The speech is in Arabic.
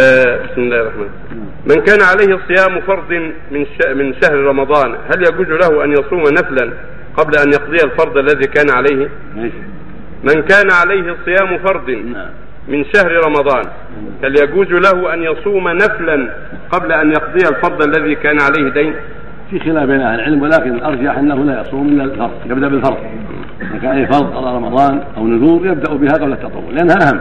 آه بسم الله الرحمن الرحيم. من كان عليه صيام فرض من من شهر رمضان هل يجوز له أن يصوم نفلا قبل أن يقضي الفرض الذي كان عليه؟ من كان عليه صيام فرض نعم. من شهر رمضان هل يجوز له أن يصوم نفلا قبل أن يقضي الفرض الذي كان عليه دين؟ في خلاف بين أهل العلم ولكن الأرجح أنه لا يصوم إلا الفرض يبدأ بالفرض. اذا كان عليه فرض قضاء رمضان أو نذور يبدأ بها قبل التطوع لأنها أهم.